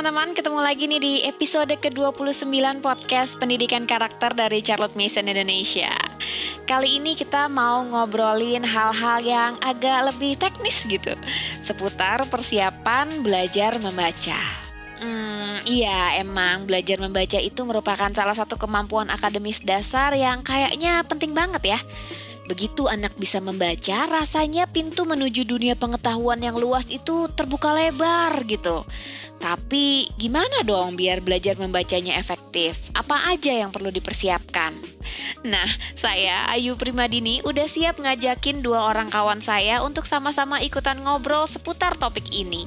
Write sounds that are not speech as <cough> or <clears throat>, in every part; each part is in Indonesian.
teman-teman, ketemu lagi nih di episode ke-29 podcast Pendidikan Karakter dari Charlotte Mason Indonesia. Kali ini kita mau ngobrolin hal-hal yang agak lebih teknis gitu, seputar persiapan belajar membaca. Hmm, iya, emang belajar membaca itu merupakan salah satu kemampuan akademis dasar yang kayaknya penting banget ya. Begitu anak bisa membaca, rasanya pintu menuju dunia pengetahuan yang luas itu terbuka lebar gitu. Tapi gimana dong biar belajar membacanya efektif? Apa aja yang perlu dipersiapkan? Nah, saya Ayu Primadini udah siap ngajakin dua orang kawan saya untuk sama-sama ikutan ngobrol seputar topik ini.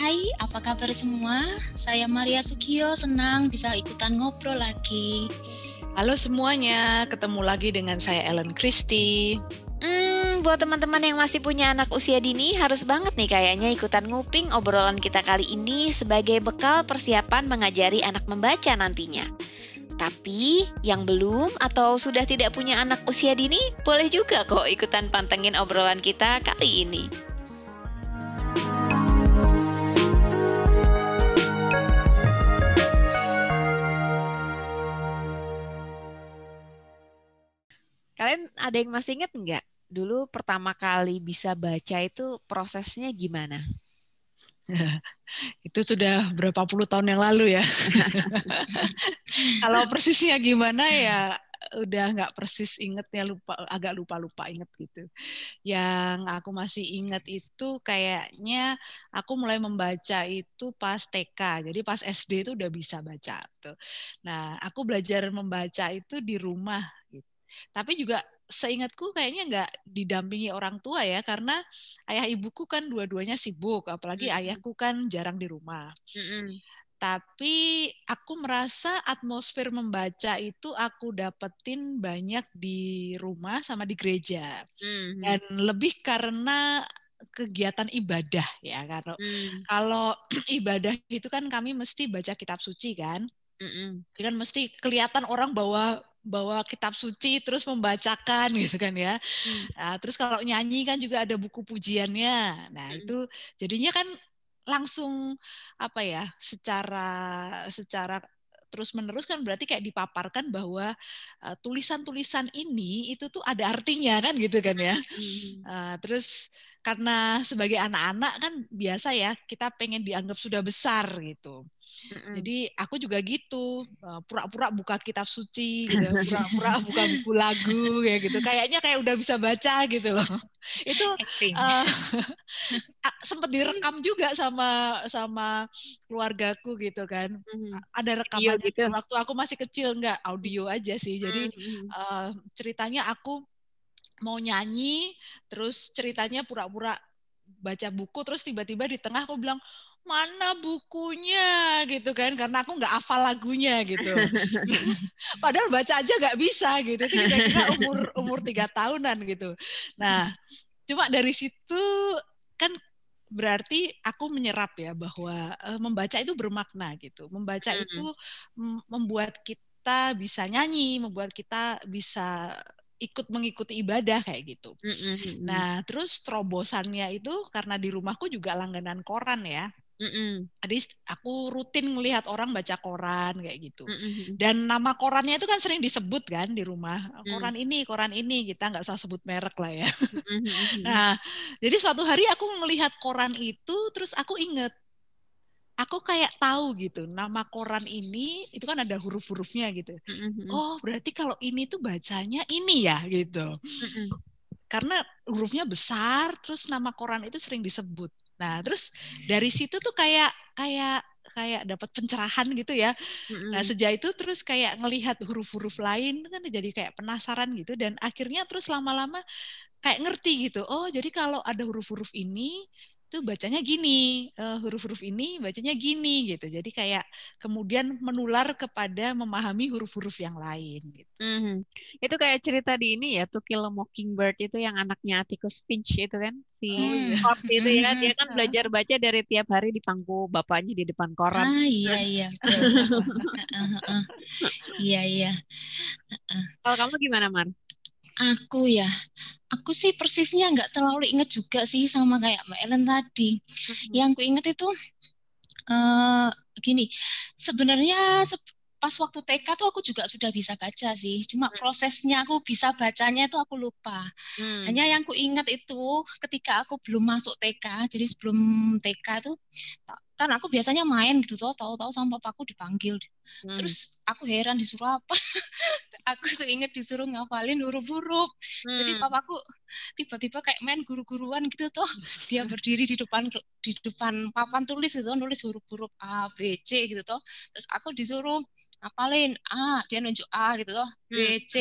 Hai, apa kabar semua? Saya Maria Sugio, senang bisa ikutan ngobrol lagi. Halo semuanya, ketemu lagi dengan saya Ellen Christie. Hmm, buat teman-teman yang masih punya anak usia dini, harus banget nih kayaknya ikutan nguping obrolan kita kali ini sebagai bekal persiapan mengajari anak membaca nantinya. Tapi yang belum atau sudah tidak punya anak usia dini, boleh juga kok ikutan pantengin obrolan kita kali ini. Kalian ada yang masih inget nggak? Dulu pertama kali bisa baca itu prosesnya gimana? <laughs> itu sudah berapa puluh tahun yang lalu ya. <laughs> Kalau persisnya gimana ya udah nggak persis ingetnya lupa agak lupa lupa inget gitu yang aku masih inget itu kayaknya aku mulai membaca itu pas TK jadi pas SD itu udah bisa baca tuh nah aku belajar membaca itu di rumah gitu tapi juga seingatku kayaknya nggak didampingi orang tua ya karena ayah ibuku kan dua-duanya sibuk apalagi mm -hmm. ayahku kan jarang di rumah mm -hmm. tapi aku merasa atmosfer membaca itu aku dapetin banyak di rumah sama di gereja mm -hmm. dan lebih karena kegiatan ibadah ya karena mm. kalau <clears throat> ibadah itu kan kami mesti baca kitab suci kan mm -mm. kan mesti kelihatan orang bawa bawa kitab suci terus membacakan <laughs> gitu kan ya. Hmm. Nah, terus kalau nyanyi kan juga ada buku pujiannya. Nah, hmm. itu jadinya kan langsung apa ya? secara secara terus menerus kan berarti kayak dipaparkan bahwa uh, tulisan-tulisan ini itu tuh ada artinya kan gitu kan ya. Uh, terus karena sebagai anak-anak kan biasa ya kita pengen dianggap sudah besar gitu. Mm-hmm. Jadi aku juga gitu, eh, pura-pura buka kitab suci gitu, pura-pura <laughs> buka buku lagu kayak gitu. Kayaknya kayak udah bisa baca gitu loh. <laughs> Itu uh, <laughs> sempat direkam juga sama sama keluargaku gitu kan. Mm-hmm. Ada rekaman gitu. waktu aku masih kecil nggak audio aja sih. Jadi mm-hmm. uh, ceritanya aku mau nyanyi, terus ceritanya pura-pura baca buku terus tiba-tiba di tengah aku bilang mana bukunya gitu kan karena aku nggak hafal lagunya gitu <laughs> <laughs> padahal baca aja nggak bisa gitu itu kira-kira umur umur tiga tahunan gitu nah cuma dari situ kan berarti aku menyerap ya bahwa uh, membaca itu bermakna gitu membaca hmm. itu membuat kita bisa nyanyi membuat kita bisa ikut mengikuti ibadah kayak gitu. Mm -hmm. Nah, terus terobosannya itu karena di rumahku juga langganan koran ya. Mm-mm. Jadi aku rutin ngelihat orang baca koran kayak gitu. Mm-mm. Dan nama korannya itu kan sering disebut kan di rumah. Koran mm. ini, koran ini kita nggak usah sebut merek lah ya. Mm-hmm. <laughs> nah, jadi suatu hari aku melihat koran itu, terus aku inget, aku kayak tahu gitu nama koran ini itu kan ada huruf-hurufnya gitu. Mm-hmm. Oh berarti kalau ini tuh bacanya ini ya gitu. Mm-hmm. Karena hurufnya besar, terus nama koran itu sering disebut. Nah, terus dari situ tuh kayak kayak kayak dapat pencerahan gitu ya. Mm-hmm. Nah, sejak itu terus kayak ngelihat huruf-huruf lain kan jadi kayak penasaran gitu dan akhirnya terus lama-lama kayak ngerti gitu. Oh, jadi kalau ada huruf-huruf ini itu bacanya gini, uh, huruf-huruf ini bacanya gini gitu. Jadi kayak kemudian menular kepada memahami huruf-huruf yang lain gitu. Mm-hmm. Itu kayak cerita di ini ya, To Kill a Mockingbird itu yang anaknya Atticus Finch itu kan si oh, iya. itu ya, dia kan <laughs> belajar baca dari tiap hari di pangku bapaknya di depan koran. Ah iya iya. <laughs> Iya iya. Kalau kamu gimana Mar? Aku ya, aku sih persisnya nggak terlalu inget juga sih sama kayak Mbak Ellen tadi. Mm-hmm. Yang aku inget itu Uh, gini, sebenarnya pas waktu TK tuh aku juga sudah bisa baca sih. Cuma hmm. prosesnya aku bisa bacanya itu aku lupa. Hmm. Hanya yang ku ingat itu ketika aku belum masuk TK, jadi sebelum TK tuh kan aku biasanya main gitu tuh, tahu-tahu sama papaku dipanggil. Hmm. Terus aku heran disuruh apa. <laughs> aku tuh inget disuruh ngapalin huruf-huruf. Hmm. Jadi papaku tiba-tiba kayak main guru-guruan gitu tuh. Dia berdiri di depan di depan papan tulis gitu, nulis huruf-huruf A, B, C gitu tuh. Terus aku disuruh ngapalin A, dia nunjuk A gitu tuh, B, hmm. C.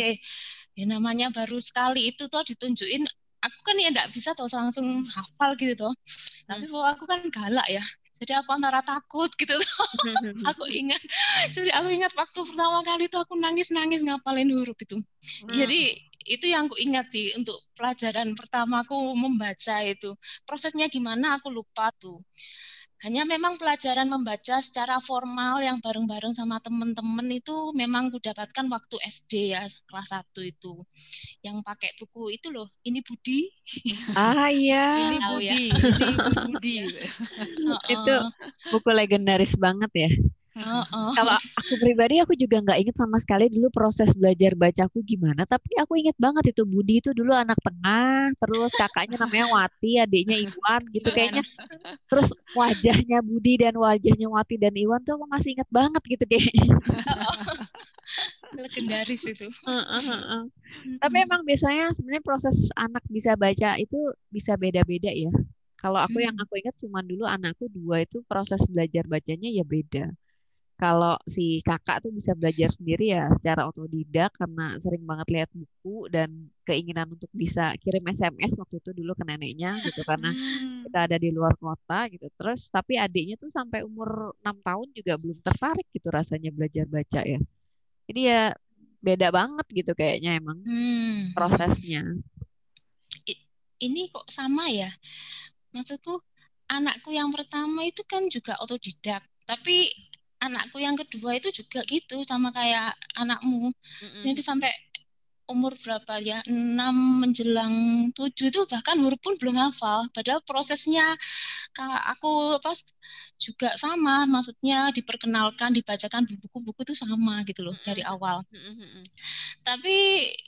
Ya namanya baru sekali itu tuh ditunjukin aku kan ya enggak bisa tuh langsung hafal gitu tuh. Tapi hmm. aku kan galak ya jadi aku antara takut gitu <laughs> aku ingat jadi aku ingat waktu pertama kali itu aku nangis nangis ngapalin huruf itu. Hmm. jadi itu yang aku ingat sih untuk pelajaran pertama aku membaca itu. Prosesnya gimana aku lupa tuh hanya memang pelajaran membaca secara formal yang bareng-bareng sama teman-teman itu memang kudapatkan waktu SD ya kelas 1 itu. Yang pakai buku itu loh, ini Budi. Ah iya. <laughs> ini Budi, ya. ini Budi. <laughs> itu buku legendaris banget ya. Uh, uh. Kalau aku pribadi aku juga nggak inget sama sekali dulu proses belajar bacaku gimana, tapi aku inget banget itu Budi itu dulu anak tengah, terus kakaknya namanya Wati, adiknya Iwan gitu kayaknya. Terus wajahnya Budi dan wajahnya Wati dan Iwan tuh aku masih inget banget gitu kayaknya. Legendaris itu. Uh, uh. Tapi emang biasanya sebenarnya proses anak bisa baca itu bisa beda-beda ya. Kalau aku yang aku ingat cuma dulu anakku dua itu proses belajar bacanya ya beda kalau si kakak tuh bisa belajar sendiri ya secara otodidak karena sering banget lihat buku dan keinginan untuk bisa kirim SMS waktu itu dulu ke neneknya gitu karena hmm. kita ada di luar kota gitu terus tapi adiknya tuh sampai umur enam tahun juga belum tertarik gitu rasanya belajar baca ya jadi ya beda banget gitu kayaknya emang hmm. prosesnya ini kok sama ya maksudku anakku yang pertama itu kan juga otodidak tapi anakku yang kedua itu juga gitu sama kayak anakmu mm-hmm. jadi sampai umur berapa ya enam menjelang tujuh itu bahkan huruf pun belum hafal padahal prosesnya aku pas juga sama maksudnya diperkenalkan dibacakan buku-buku itu sama gitu loh mm-hmm. dari awal mm-hmm. tapi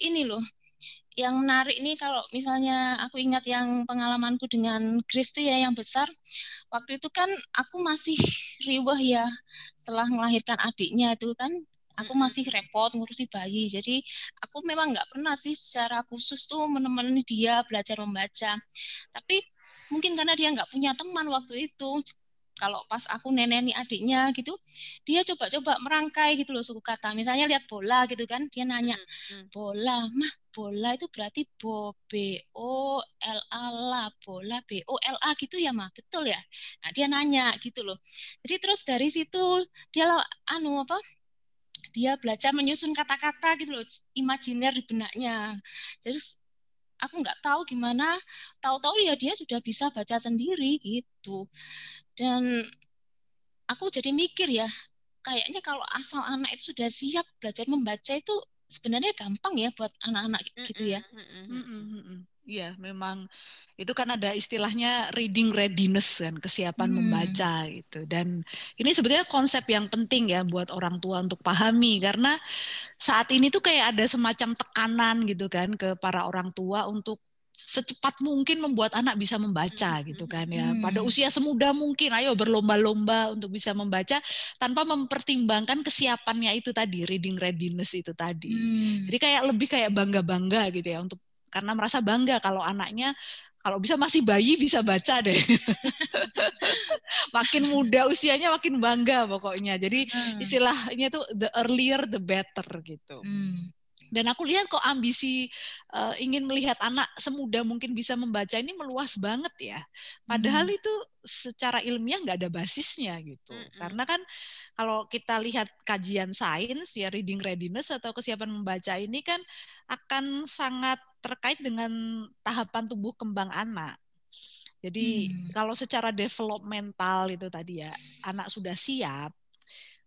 ini loh yang menarik ini kalau misalnya aku ingat yang pengalamanku dengan Grace itu ya yang besar. Waktu itu kan aku masih riwah ya setelah melahirkan adiknya itu kan aku masih repot ngurusi bayi. Jadi aku memang nggak pernah sih secara khusus tuh menemani dia belajar membaca. Tapi mungkin karena dia nggak punya teman waktu itu kalau pas aku neneni adiknya gitu dia coba-coba merangkai gitu loh suku kata. Misalnya lihat bola gitu kan dia nanya hmm, hmm. bola mah bola itu berarti bo b o l a la bola b o l a gitu ya mah. Betul ya? Nah dia nanya gitu loh. Jadi terus dari situ dia anu apa dia belajar menyusun kata-kata gitu loh imajiner di benaknya. Jadi aku nggak tahu gimana tahu-tahu ya dia sudah bisa baca sendiri gitu dan aku jadi mikir ya kayaknya kalau asal anak itu sudah siap belajar membaca itu sebenarnya gampang ya buat anak-anak gitu ya Iya, memang itu kan ada istilahnya reading readiness kan, kesiapan hmm. membaca gitu. Dan ini sebetulnya konsep yang penting ya buat orang tua untuk pahami karena saat ini tuh kayak ada semacam tekanan gitu kan ke para orang tua untuk secepat mungkin membuat anak bisa membaca gitu kan ya. Pada usia semuda mungkin ayo berlomba-lomba untuk bisa membaca tanpa mempertimbangkan kesiapannya itu tadi, reading readiness itu tadi. Hmm. Jadi kayak lebih kayak bangga-bangga gitu ya untuk karena merasa bangga kalau anaknya kalau bisa masih bayi bisa baca deh. <laughs> makin muda usianya makin bangga pokoknya. Jadi hmm. istilahnya tuh the earlier the better gitu. Hmm. Dan aku lihat kok ambisi uh, ingin melihat anak semudah mungkin bisa membaca ini meluas banget ya. Padahal hmm. itu secara ilmiah nggak ada basisnya gitu. Hmm. Karena kan kalau kita lihat kajian sains ya reading readiness atau kesiapan membaca ini kan akan sangat terkait dengan tahapan tumbuh kembang anak. Jadi hmm. kalau secara developmental itu tadi ya anak sudah siap,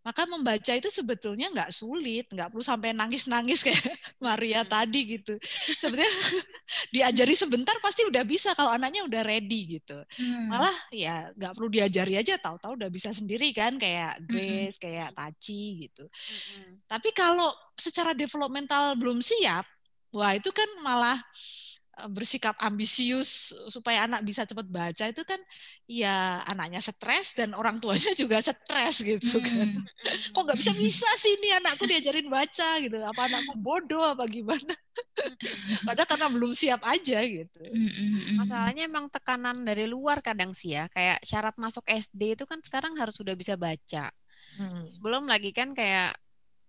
maka membaca itu sebetulnya nggak sulit, nggak perlu sampai nangis-nangis <laughs> kayak Maria hmm. tadi gitu. Sebenarnya <laughs> diajari sebentar pasti udah bisa kalau anaknya udah ready gitu. Hmm. Malah ya nggak perlu diajari aja, tahu-tahu udah bisa sendiri kan kayak. Grace, hmm. kayak Tachi gitu. Hmm. Tapi kalau secara developmental belum siap, wah itu kan malah bersikap ambisius supaya anak bisa cepat baca itu kan ya anaknya stres dan orang tuanya <laughs> juga stres gitu kan. Hmm. kok nggak bisa bisa sih ini anakku diajarin baca gitu? Apa anakku bodoh apa gimana? <laughs> Padahal karena belum siap aja gitu. Masalahnya emang tekanan dari luar kadang sih ya. Kayak syarat masuk SD itu kan sekarang harus sudah bisa baca. Hmm. sebelum lagi kan kayak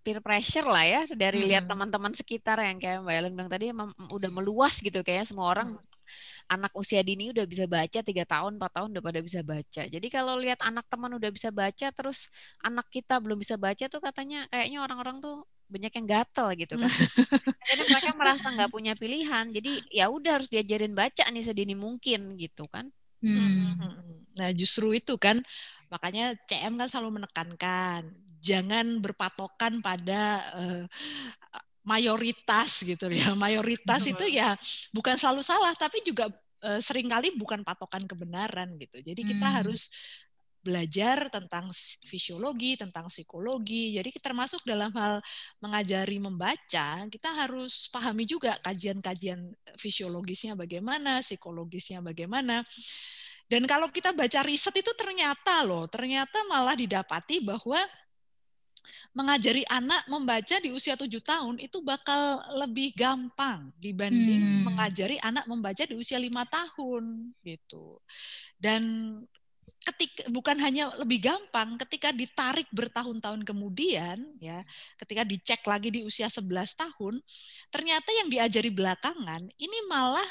peer pressure lah ya dari hmm. lihat teman-teman sekitar yang kayak Mbak Ellen bilang tadi emang udah meluas gitu kayaknya semua orang hmm. anak usia dini udah bisa baca tiga tahun empat tahun udah pada bisa baca jadi kalau lihat anak teman udah bisa baca terus anak kita belum bisa baca tuh katanya kayaknya orang-orang tuh banyak yang gatel gitu kan <laughs> jadi mereka merasa nggak punya pilihan jadi ya udah harus diajarin baca nih sedini mungkin gitu kan hmm, hmm. nah justru itu kan makanya CM kan selalu menekankan jangan berpatokan pada uh, mayoritas gitu ya. <laughs> Mayoritas itu ya bukan selalu salah, tapi juga uh, sering kali bukan patokan kebenaran gitu. Jadi kita hmm. harus belajar tentang fisiologi, tentang psikologi. Jadi termasuk dalam hal mengajari membaca, kita harus pahami juga kajian-kajian fisiologisnya bagaimana, psikologisnya bagaimana. Dan kalau kita baca riset itu ternyata loh, ternyata malah didapati bahwa mengajari anak membaca di usia tujuh tahun itu bakal lebih gampang dibanding hmm. mengajari anak membaca di usia lima tahun gitu. Dan ketika bukan hanya lebih gampang ketika ditarik bertahun-tahun kemudian ya ketika dicek lagi di usia 11 tahun ternyata yang diajari belakangan ini malah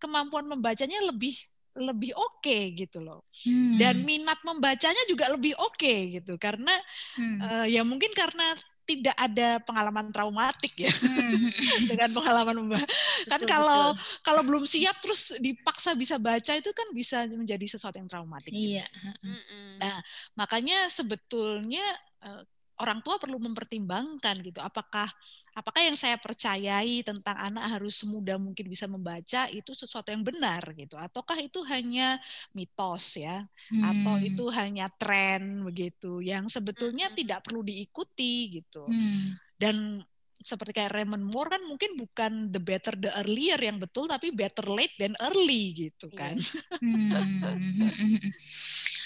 kemampuan membacanya lebih lebih oke okay, gitu loh hmm. dan minat membacanya juga lebih oke okay, gitu karena hmm. uh, ya mungkin karena tidak ada pengalaman traumatik ya hmm. <laughs> dengan pengalaman membaca kan kalau betul. kalau belum siap terus dipaksa bisa baca itu kan bisa menjadi sesuatu yang traumatik iya gitu. nah makanya sebetulnya uh, orang tua perlu mempertimbangkan gitu apakah apakah yang saya percayai tentang anak harus semudah mungkin bisa membaca itu sesuatu yang benar gitu ataukah itu hanya mitos ya hmm. atau itu hanya tren begitu yang sebetulnya hmm. tidak perlu diikuti gitu hmm. dan seperti kayak Raymond Moore kan mungkin bukan the better the earlier yang betul tapi better late than early gitu iya. kan. Hmm <laughs>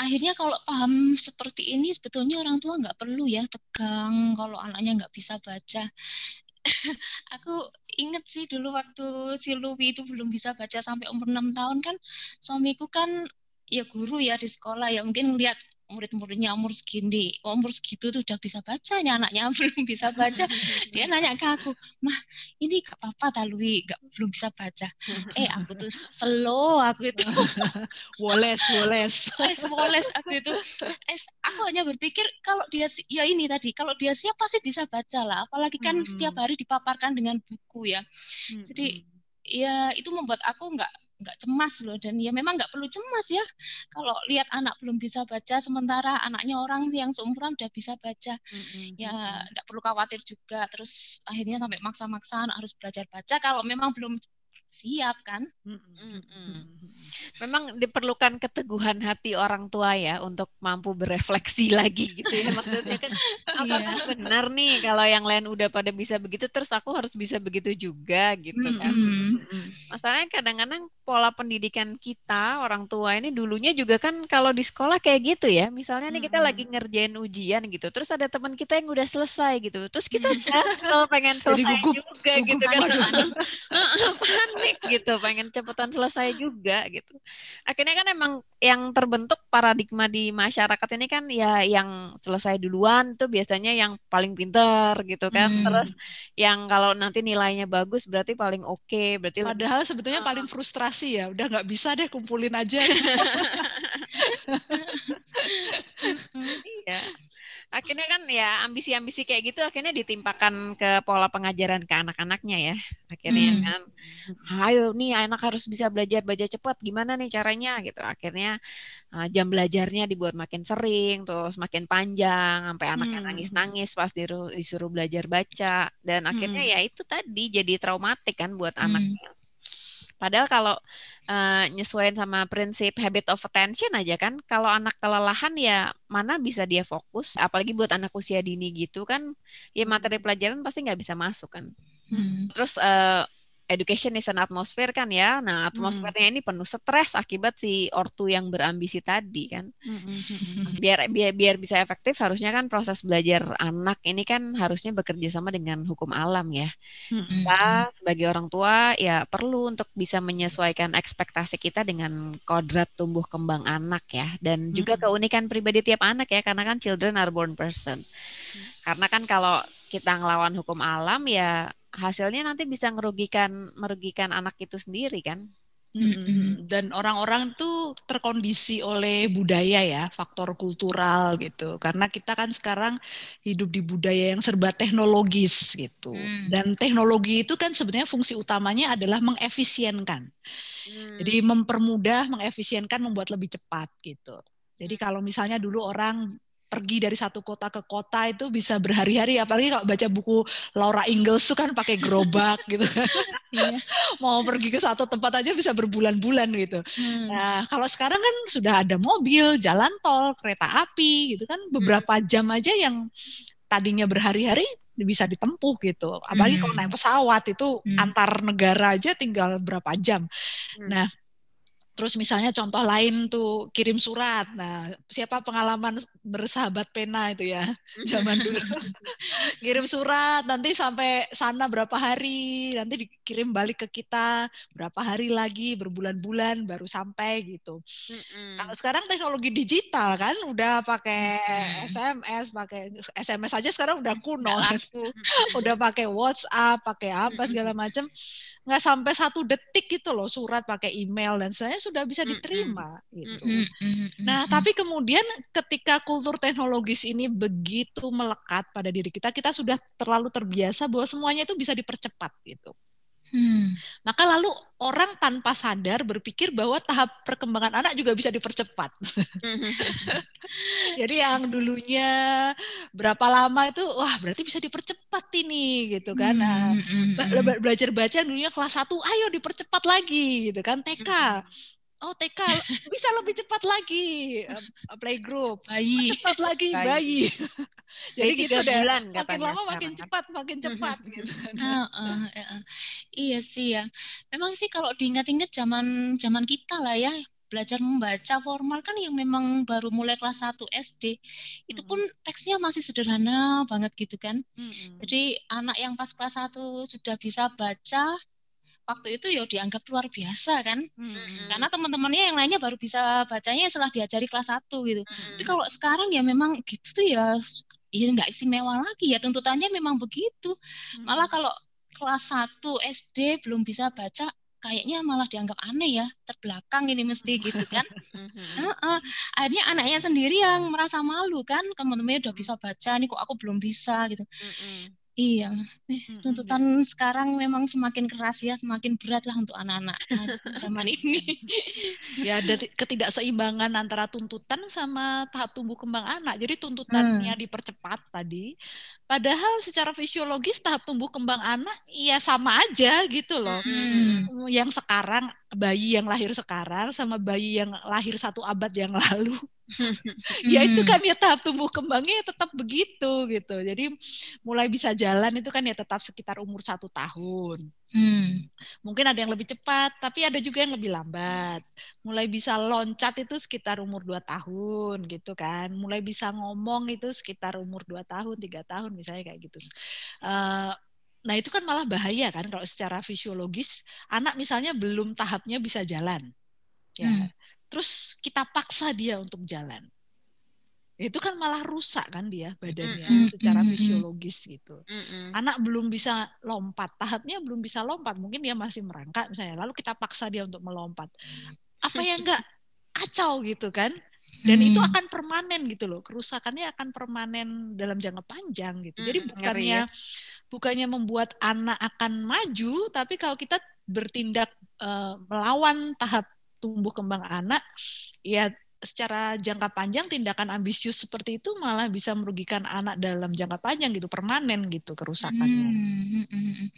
akhirnya kalau paham seperti ini sebetulnya orang tua nggak perlu ya tegang kalau anaknya nggak bisa baca. <laughs> Aku inget sih dulu waktu si Luwi itu belum bisa baca sampai umur enam tahun kan suamiku kan ya guru ya di sekolah ya mungkin lihat murid-muridnya umur segini, umur segitu tuh udah bisa baca, nih anaknya <laughs> belum bisa baca. Dia nanya ke aku, mah ini gak apa-apa Talwi, gak belum bisa baca. Eh aku tuh slow aku itu. <laughs> woles, woles. Eh woles aku itu. Eh aku hanya berpikir kalau dia ya ini tadi, kalau dia siap pasti bisa baca lah. Apalagi kan hmm. setiap hari dipaparkan dengan buku ya. Hmm. Jadi ya itu membuat aku nggak nggak cemas loh dan ya memang nggak perlu cemas ya. Kalau lihat anak belum bisa baca sementara anaknya orang yang seumuran udah bisa baca. Mm-hmm. ya nggak perlu khawatir juga. Terus akhirnya sampai maksa-maksa anak harus belajar baca kalau memang belum siap kan. Memang diperlukan keteguhan hati orang tua ya untuk mampu berefleksi <laughs> lagi gitu ya maksudnya kan <laughs> apa yeah. benar nih kalau yang lain udah pada bisa begitu terus aku harus bisa begitu juga gitu kan. Masalahnya kadang-kadang pola pendidikan kita orang tua ini dulunya juga kan kalau di sekolah kayak gitu ya. Misalnya nih kita lagi ngerjain ujian gitu, terus ada teman kita yang udah selesai gitu, terus kita <laughs> kalau pengen selesai gugup, juga gugup, gitu kan. panik gitu pengen cepetan selesai juga gitu akhirnya kan emang yang terbentuk paradigma di masyarakat ini kan ya yang selesai duluan tuh biasanya yang paling pinter gitu kan. Hmm. terus yang kalau nanti nilainya bagus berarti paling oke okay, berarti padahal sebetulnya uh, paling frustrasi ya udah nggak bisa deh kumpulin aja. <laughs> <laughs> Iya akhirnya kan ya ambisi-ambisi kayak gitu akhirnya ditimpakan ke pola pengajaran ke anak-anaknya ya akhirnya hmm. kan ayo nih anak harus bisa belajar baca cepat gimana nih caranya gitu akhirnya uh, jam belajarnya dibuat makin sering terus makin panjang sampai anaknya hmm. nangis-nangis pas disuruh, disuruh belajar baca dan akhirnya hmm. ya itu tadi jadi traumatik kan buat hmm. anaknya Padahal kalau uh, nyesuaiin sama prinsip habit of attention aja kan, kalau anak kelelahan ya mana bisa dia fokus, apalagi buat anak usia dini gitu kan, ya materi pelajaran pasti nggak bisa masuk kan. Hmm. Terus uh, education is an atmosphere kan ya. Nah, atmosfernya hmm. ini penuh stres akibat si ortu yang berambisi tadi kan. Hmm. biar biar biar bisa efektif harusnya kan proses belajar anak ini kan harusnya bekerja sama dengan hukum alam ya. Hmm. Kita sebagai orang tua ya perlu untuk bisa menyesuaikan ekspektasi kita dengan kodrat tumbuh kembang anak ya dan juga keunikan pribadi tiap anak ya karena kan children are born person. Karena kan kalau kita ngelawan hukum alam ya hasilnya nanti bisa merugikan merugikan anak itu sendiri kan. Dan orang-orang tuh terkondisi oleh budaya ya, faktor kultural gitu. Karena kita kan sekarang hidup di budaya yang serba teknologis gitu. Hmm. Dan teknologi itu kan sebenarnya fungsi utamanya adalah mengefisienkan. Hmm. Jadi mempermudah, mengefisienkan, membuat lebih cepat gitu. Jadi kalau misalnya dulu orang pergi dari satu kota ke kota itu bisa berhari-hari apalagi kalau baca buku Laura Ingalls tuh kan pakai gerobak <laughs> gitu kan iya. mau pergi ke satu tempat aja bisa berbulan-bulan gitu hmm. nah kalau sekarang kan sudah ada mobil jalan tol kereta api gitu kan beberapa hmm. jam aja yang tadinya berhari-hari bisa ditempuh gitu apalagi hmm. kalau naik pesawat itu hmm. antar negara aja tinggal berapa jam hmm. nah Terus misalnya contoh lain tuh kirim surat. Nah, siapa pengalaman bersahabat pena itu ya zaman dulu. <laughs> kirim surat nanti sampai sana berapa hari, nanti dikirim balik ke kita berapa hari lagi, berbulan-bulan baru sampai gitu. Mm-hmm. Kalau sekarang teknologi digital kan udah pakai. SMS, pakai SMS aja sekarang udah kuno. <laughs> udah pakai WhatsApp, pakai apa segala macam. Nggak sampai satu detik gitu loh surat pakai email dan saya sudah bisa diterima mm-hmm. gitu. Mm-hmm. Nah, tapi kemudian ketika kultur teknologis ini begitu melekat pada diri kita, kita sudah terlalu terbiasa bahwa semuanya itu bisa dipercepat gitu. Hmm. Maka lalu orang tanpa sadar berpikir bahwa tahap perkembangan anak juga bisa dipercepat. <laughs> Jadi yang dulunya berapa lama itu, wah berarti bisa dipercepat ini gitu kan. Nah, hmm, hmm, hmm. belajar baca dulunya kelas 1, ayo dipercepat lagi gitu kan. TK, Oh TK bisa lebih cepat lagi playgroup, bayi cepat lagi bayi. bayi. Jadi gitu deh. Bulan, makin lama makin kan. cepat, makin cepat gitu. Uh, uh, uh, iya sih ya. Memang sih kalau diingat-ingat zaman zaman kita lah ya belajar membaca formal kan yang memang baru mulai kelas 1 SD itu pun teksnya masih sederhana banget gitu kan. Hmm. Jadi anak yang pas kelas 1 sudah bisa baca waktu itu ya dianggap luar biasa kan hmm. karena teman-temannya yang lainnya baru bisa bacanya setelah diajari kelas 1 gitu hmm. tapi kalau sekarang ya memang gitu tuh ya ya nggak istimewa lagi. Ya tuntutannya memang begitu. Malah kalau kelas 1 SD belum bisa baca kayaknya malah dianggap aneh ya. Terbelakang ini mesti gitu <laughs> kan. Uh, uh, akhirnya anaknya sendiri yang merasa malu kan. Teman-temannya udah bisa baca nih kok aku belum bisa gitu Iya, eh, tuntutan hmm, sekarang memang semakin keras ya, semakin berat lah untuk anak-anak <laughs> zaman ini. ya, ada ketidakseimbangan antara tuntutan sama tahap tumbuh kembang anak. Jadi tuntutannya hmm. dipercepat tadi, padahal secara fisiologis tahap tumbuh kembang anak ya sama aja gitu loh. Hmm. Yang sekarang bayi yang lahir sekarang sama bayi yang lahir satu abad yang lalu <laughs> ya itu kan ya tahap tumbuh kembangnya ya tetap begitu gitu. Jadi mulai bisa jalan itu kan ya tetap sekitar umur satu tahun. Hmm. Mungkin ada yang lebih cepat, tapi ada juga yang lebih lambat. Mulai bisa loncat itu sekitar umur dua tahun gitu kan. Mulai bisa ngomong itu sekitar umur dua tahun, tiga tahun misalnya kayak gitu. Uh, nah itu kan malah bahaya kan kalau secara fisiologis anak misalnya belum tahapnya bisa jalan. Ya. Hmm terus kita paksa dia untuk jalan itu kan malah rusak kan dia badannya mm -hmm. secara fisiologis gitu. Mm -hmm. Anak belum bisa lompat, tahapnya belum bisa lompat, mungkin dia masih merangkak misalnya. Lalu kita paksa dia untuk melompat. Apa <laughs> yang enggak kacau gitu kan? Dan itu Hmm. akan permanen gitu loh kerusakannya akan permanen dalam jangka panjang gitu jadi Hmm, ngeri bukannya ya. bukannya membuat anak akan maju tapi kalau kita bertindak eh, melawan tahap tumbuh kembang anak ya secara jangka panjang tindakan ambisius seperti itu malah bisa merugikan anak dalam jangka panjang gitu permanen gitu kerusakannya Hmm, hmm, hmm, hmm.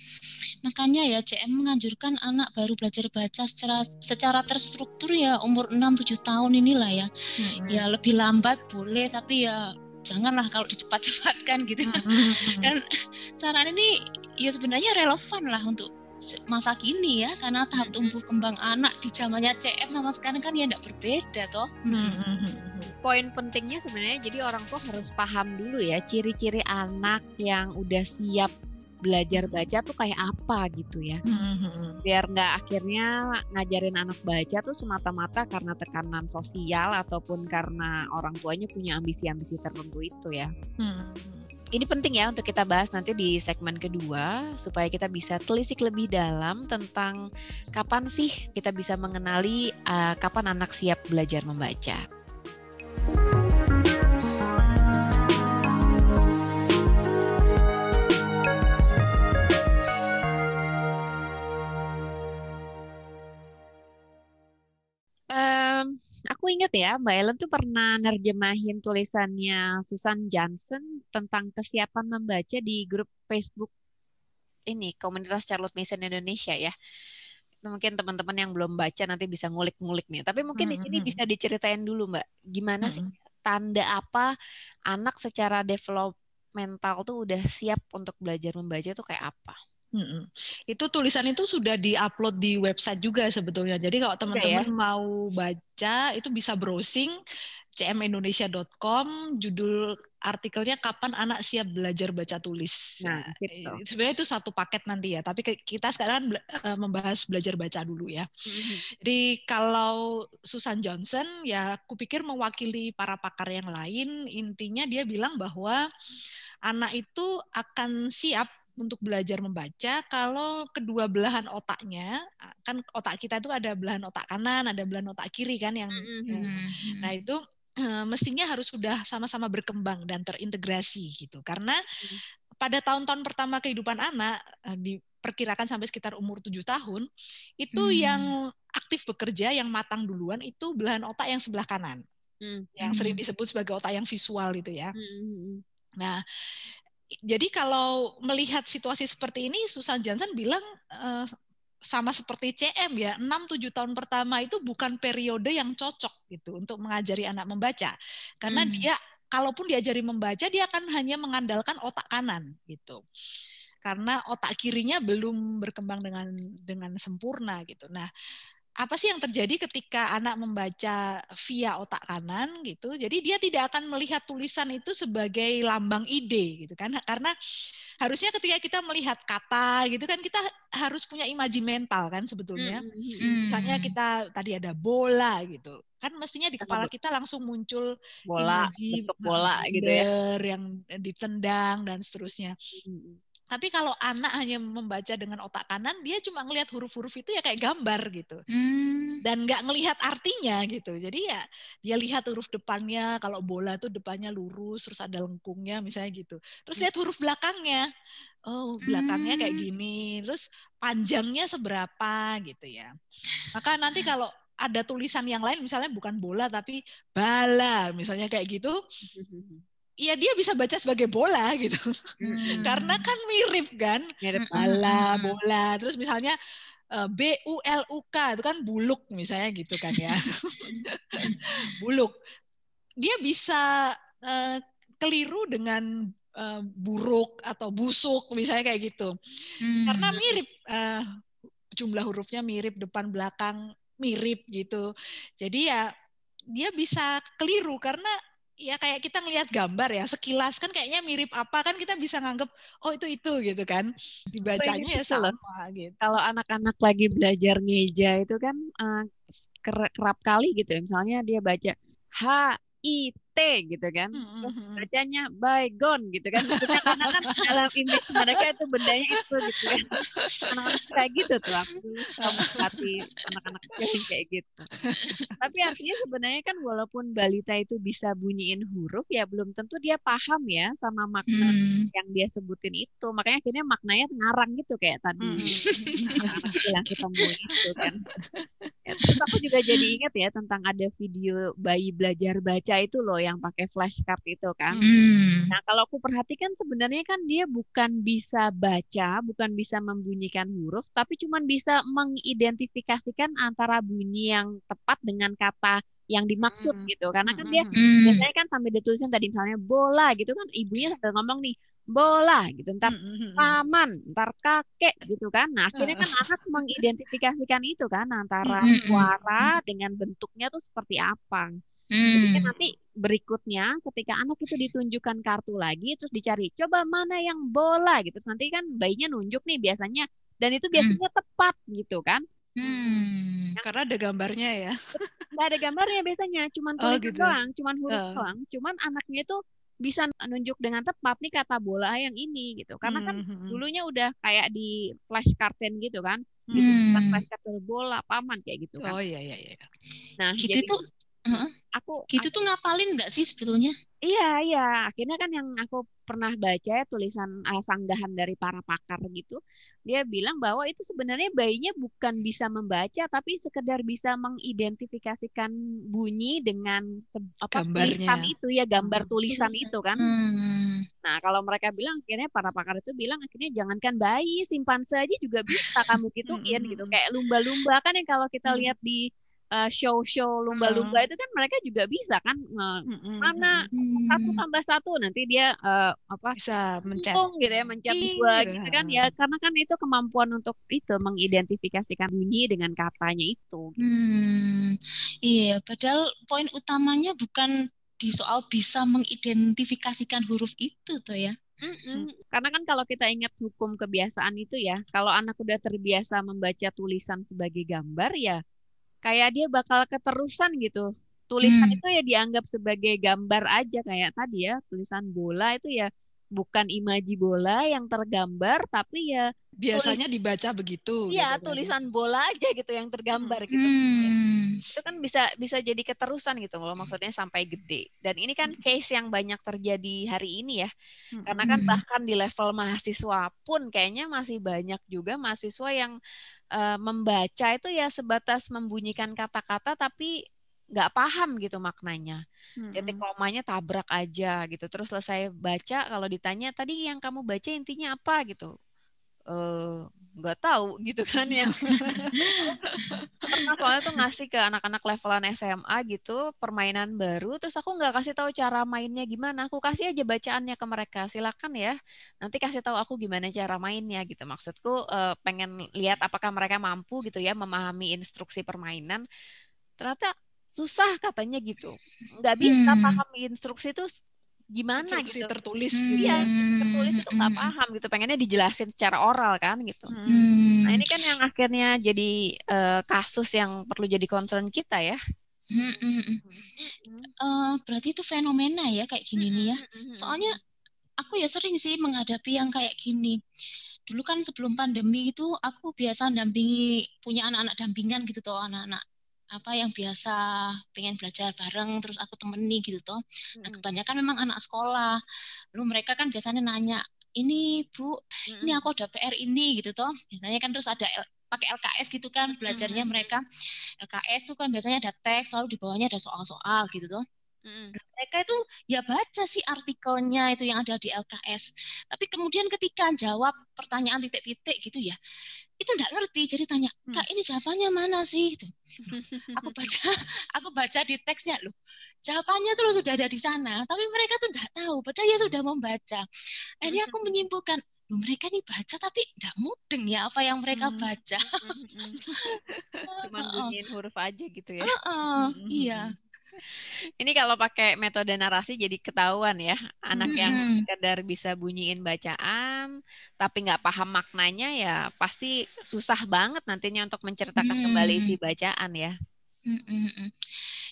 Makanya ya CM menganjurkan anak baru belajar baca secara secara terstruktur ya umur 6-7 tahun inilah ya. Mm-mm. Ya lebih lambat boleh tapi ya janganlah kalau dicepat-cepatkan gitu. Mm-mm. Dan saran ini ya sebenarnya relevan lah untuk masa kini ya karena tahap tumbuh kembang anak di zamannya CM sama sekarang kan ya tidak berbeda toh. Mm-mm. Poin pentingnya sebenarnya jadi orang tua harus paham dulu ya ciri-ciri anak yang udah siap belajar baca tuh kayak apa gitu ya. Biar nggak akhirnya ngajarin anak baca tuh semata-mata karena tekanan sosial ataupun karena orang tuanya punya ambisi-ambisi tertentu itu ya. Ini penting ya untuk kita bahas nanti di segmen kedua supaya kita bisa telisik lebih dalam tentang kapan sih kita bisa mengenali uh, kapan anak siap belajar membaca. Ingat ya, Mbak Ellen tuh pernah nerjemahin tulisannya Susan Johnson tentang kesiapan membaca di grup Facebook ini, komunitas Charlotte Mason Indonesia ya. Mungkin teman-teman yang belum baca nanti bisa ngulik-ngulik nih. Tapi mungkin di sini Mhm. bisa diceritain dulu, Mbak. Gimana sih Mhm. tanda apa anak secara developmental tuh udah siap untuk belajar membaca tuh kayak apa? Mm-mm. Itu tulisan itu sudah diupload di website juga sebetulnya. Jadi kalau teman-teman mau baca itu bisa browsing cmindonesia.com judul artikelnya kapan anak siap belajar baca tulis. Nah, Nah, gitu. sebenarnya itu satu paket nanti ya, tapi kita sekarang eh, membahas belajar baca dulu ya. Jadi kalau Susan Johnson ya aku pikir mewakili para pakar yang lain, intinya dia bilang bahwa anak itu akan siap untuk belajar membaca kalau kedua belahan otaknya kan otak kita itu ada belahan otak kanan, ada belahan otak kiri kan yang Mhm. eh, Nah, itu eh, mestinya harus sudah sama-sama berkembang dan terintegrasi gitu. Karena pada tahun-tahun pertama kehidupan anak eh, diperkirakan sampai sekitar umur tujuh tahun, itu Hmm. yang aktif bekerja, yang matang duluan itu belahan otak yang sebelah kanan, Hmm. yang sering disebut sebagai otak yang visual itu ya. Hmm. Nah, jadi kalau melihat situasi seperti ini, Susan Johnson bilang eh, sama seperti CM ya, 6-7 tahun pertama itu bukan periode yang cocok gitu untuk mengajari anak membaca. Karena Hmm. dia kalaupun diajari membaca dia akan hanya mengandalkan otak kanan gitu. Karena otak kirinya belum berkembang dengan dengan sempurna gitu. Nah, apa sih yang terjadi ketika anak membaca via otak kanan gitu? Jadi dia tidak akan melihat tulisan itu sebagai lambang ide gitu kan? Karena harusnya ketika kita melihat kata gitu kan kita harus punya imaji mental kan sebetulnya. Hmm. Misalnya kita tadi ada bola gitu. Kan mestinya di kepala kita langsung muncul bola imaji bola gitu ya. yang ditendang dan seterusnya. Hmm. Tapi kalau anak hanya membaca dengan otak kanan, dia cuma ngelihat huruf-huruf itu ya kayak gambar gitu Hmm. dan nggak ngelihat artinya gitu. Jadi ya dia lihat huruf depannya kalau bola tuh depannya lurus terus ada lengkungnya misalnya gitu. Terus lihat huruf belakangnya. Oh, belakangnya kayak Hmm. gini. Terus panjangnya seberapa gitu ya. Maka nanti kalau ada tulisan yang lain misalnya bukan bola tapi bala misalnya kayak gitu, ya dia bisa baca sebagai bola <laughs> gitu. Hmm. Karena kan mirip kan Mirip bala, Mm-mm. bola. Terus misalnya eh, B U L U K itu kan buluk misalnya gitu kan ya. <laughs> buluk. Dia bisa eh, keliru dengan eh, buruk atau busuk misalnya kayak gitu. Hmm. Karena mirip eh, jumlah hurufnya mirip depan belakang mirip gitu. Jadi ya dia bisa keliru karena ya kayak kita ngelihat gambar ya sekilas kan kayaknya mirip apa kan kita bisa nganggep oh itu itu gitu kan dibacanya ya sama gitu. Kalau anak-anak lagi belajar ngeja itu kan ker- kerap kali gitu ya. Misalnya dia baca H I T gitu kan. Terus bacanya bygone gitu kan. Maksudnya karena kan dalam image mereka itu bendanya itu gitu kan. Anak-anak kayak gitu tuh aku kamu hati anak-anak kecil kayak gitu. Tapi artinya sebenarnya kan walaupun balita itu bisa bunyiin huruf ya belum tentu dia paham ya sama makna hmm. yang dia sebutin itu. Makanya akhirnya maknanya ngarang gitu kayak tadi hmm. anak yang ketemu itu kan. Ya, terus aku juga jadi ingat ya tentang ada video bayi belajar baca itu loh yang pakai flashcard itu kan. Hmm. Nah, kalau aku perhatikan sebenarnya kan dia bukan bisa baca, bukan bisa membunyikan huruf, tapi cuma bisa mengidentifikasikan antara bunyi yang tepat dengan kata yang dimaksud hmm. gitu. Karena kan dia hmm. biasanya kan sampai ditulisin tadi misalnya bola gitu kan ibunya sambil ngomong nih bola gitu ntar paman ntar kakek gitu kan nah akhirnya kan anak mengidentifikasikan itu kan antara suara dengan bentuknya tuh seperti apa Hmm. Jadi kan nanti berikutnya ketika anak itu ditunjukkan kartu lagi terus dicari coba mana yang bola gitu terus nanti kan bayinya nunjuk nih biasanya dan itu biasanya hmm. tepat gitu kan hmm. karena ada gambarnya ya <laughs> nggak ada gambarnya biasanya cuman oh, tulisan oh, gitu. doang cuman huruf uh. doang cuman anaknya itu bisa nunjuk dengan tepat nih kata bola yang ini gitu karena kan hmm. hmm, hmm. dulunya udah kayak di flashcardin gitu kan gitu hmm. flashcard bola paman kayak gitu kan oh iya iya iya nah gitu jadi, tuh Uh, aku gitu aku, tuh ngapalin nggak sih sebetulnya? Iya iya, akhirnya kan yang aku pernah baca ya tulisan uh, sanggahan dari para pakar gitu, dia bilang bahwa itu sebenarnya bayinya bukan bisa membaca tapi sekedar bisa mengidentifikasikan bunyi dengan apa tulisan itu ya gambar hmm, tulisan tulisan itu kan. Hmm. Nah kalau mereka bilang akhirnya para pakar itu bilang akhirnya jangankan bayi simpanse aja juga bisa kamu <laughs> gituin gitu hmm. kayak lumba-lumba kan yang kalau kita lihat di uh, show-show lumba-lumba hmm. itu kan mereka juga bisa kan uh, hmm. mana satu tambah satu nanti dia uh, apa bisa mencet gitu ya mencet dua gitu. gitu kan ya karena kan itu kemampuan untuk itu mengidentifikasikan bunyi dengan katanya itu. Gitu. Hmm, iya, padahal poin utamanya bukan di soal bisa mengidentifikasikan huruf itu tuh ya. Mm-mm. Karena kan kalau kita ingat hukum kebiasaan itu ya, kalau anak udah terbiasa membaca tulisan sebagai gambar ya kayak dia bakal keterusan gitu tulisan hmm. itu ya dianggap sebagai gambar aja kayak tadi ya tulisan bola itu ya bukan imaji bola yang tergambar tapi ya biasanya tulis, dibaca begitu iya gitu, tulisan bola aja gitu yang tergambar hmm. gitu hmm. itu kan bisa bisa jadi keterusan gitu kalau maksudnya sampai gede dan ini kan case yang banyak terjadi hari ini ya hmm. karena kan bahkan di level mahasiswa pun kayaknya masih banyak juga mahasiswa yang uh, membaca itu ya sebatas membunyikan kata-kata tapi nggak paham gitu maknanya. Hmm. Titik komanya tabrak aja gitu. Terus selesai baca kalau ditanya tadi yang kamu baca intinya apa gitu. Eh, nggak tahu <laughs> gitu kan ya. <laughs> Pernah soalnya tuh ngasih ke anak-anak levelan SMA gitu permainan baru, terus aku nggak kasih tahu cara mainnya gimana, aku kasih aja bacaannya ke mereka, silakan ya, nanti kasih tahu aku gimana cara mainnya gitu. Maksudku uh, pengen lihat apakah mereka mampu gitu ya memahami instruksi permainan. Ternyata susah katanya gitu, nggak bisa hmm. paham instruksi itu gimana instruksi gitu tertulis hmm. gitu. Iya, tertulis itu nggak hmm. paham gitu. Pengennya dijelasin secara oral kan gitu. Hmm. Nah ini kan yang akhirnya jadi uh, kasus yang perlu jadi concern kita ya. Hmm, hmm, hmm. Uh, berarti itu fenomena ya kayak gini nih ya. Soalnya aku ya sering sih menghadapi yang kayak gini. Dulu kan sebelum pandemi itu aku biasa dampingi punya anak-anak dampingan gitu tuh anak-anak apa yang biasa pengen belajar bareng terus aku temeni gitu toh. Nah, kebanyakan memang anak sekolah. Lalu mereka kan biasanya nanya, "Ini, Bu, ini aku ada PR ini." gitu toh. Biasanya kan terus ada pakai LKS gitu kan belajarnya mereka. LKS itu kan biasanya ada teks, lalu di bawahnya ada soal-soal gitu toh. Mereka itu ya baca sih artikelnya itu yang ada di LKS. Tapi kemudian ketika jawab pertanyaan titik-titik gitu ya, itu enggak ngerti jadi tanya hmm. kak ini jawabannya mana sih? Itu <laughs> aku baca <laughs> aku baca di teksnya loh jawabannya tuh sudah ada di sana tapi mereka tuh enggak tahu padahal ya sudah membaca. Akhirnya aku hmm. menyimpulkan mereka nih baca tapi enggak mudeng ya apa yang mereka hmm. baca. <laughs> Cuma bunyiin huruf aja gitu ya. Uh -uh, iya ini kalau pakai metode narasi jadi ketahuan ya anak yang sekedar bisa bunyiin bacaan tapi nggak paham maknanya ya pasti susah banget nantinya untuk menceritakan kembali si bacaan ya.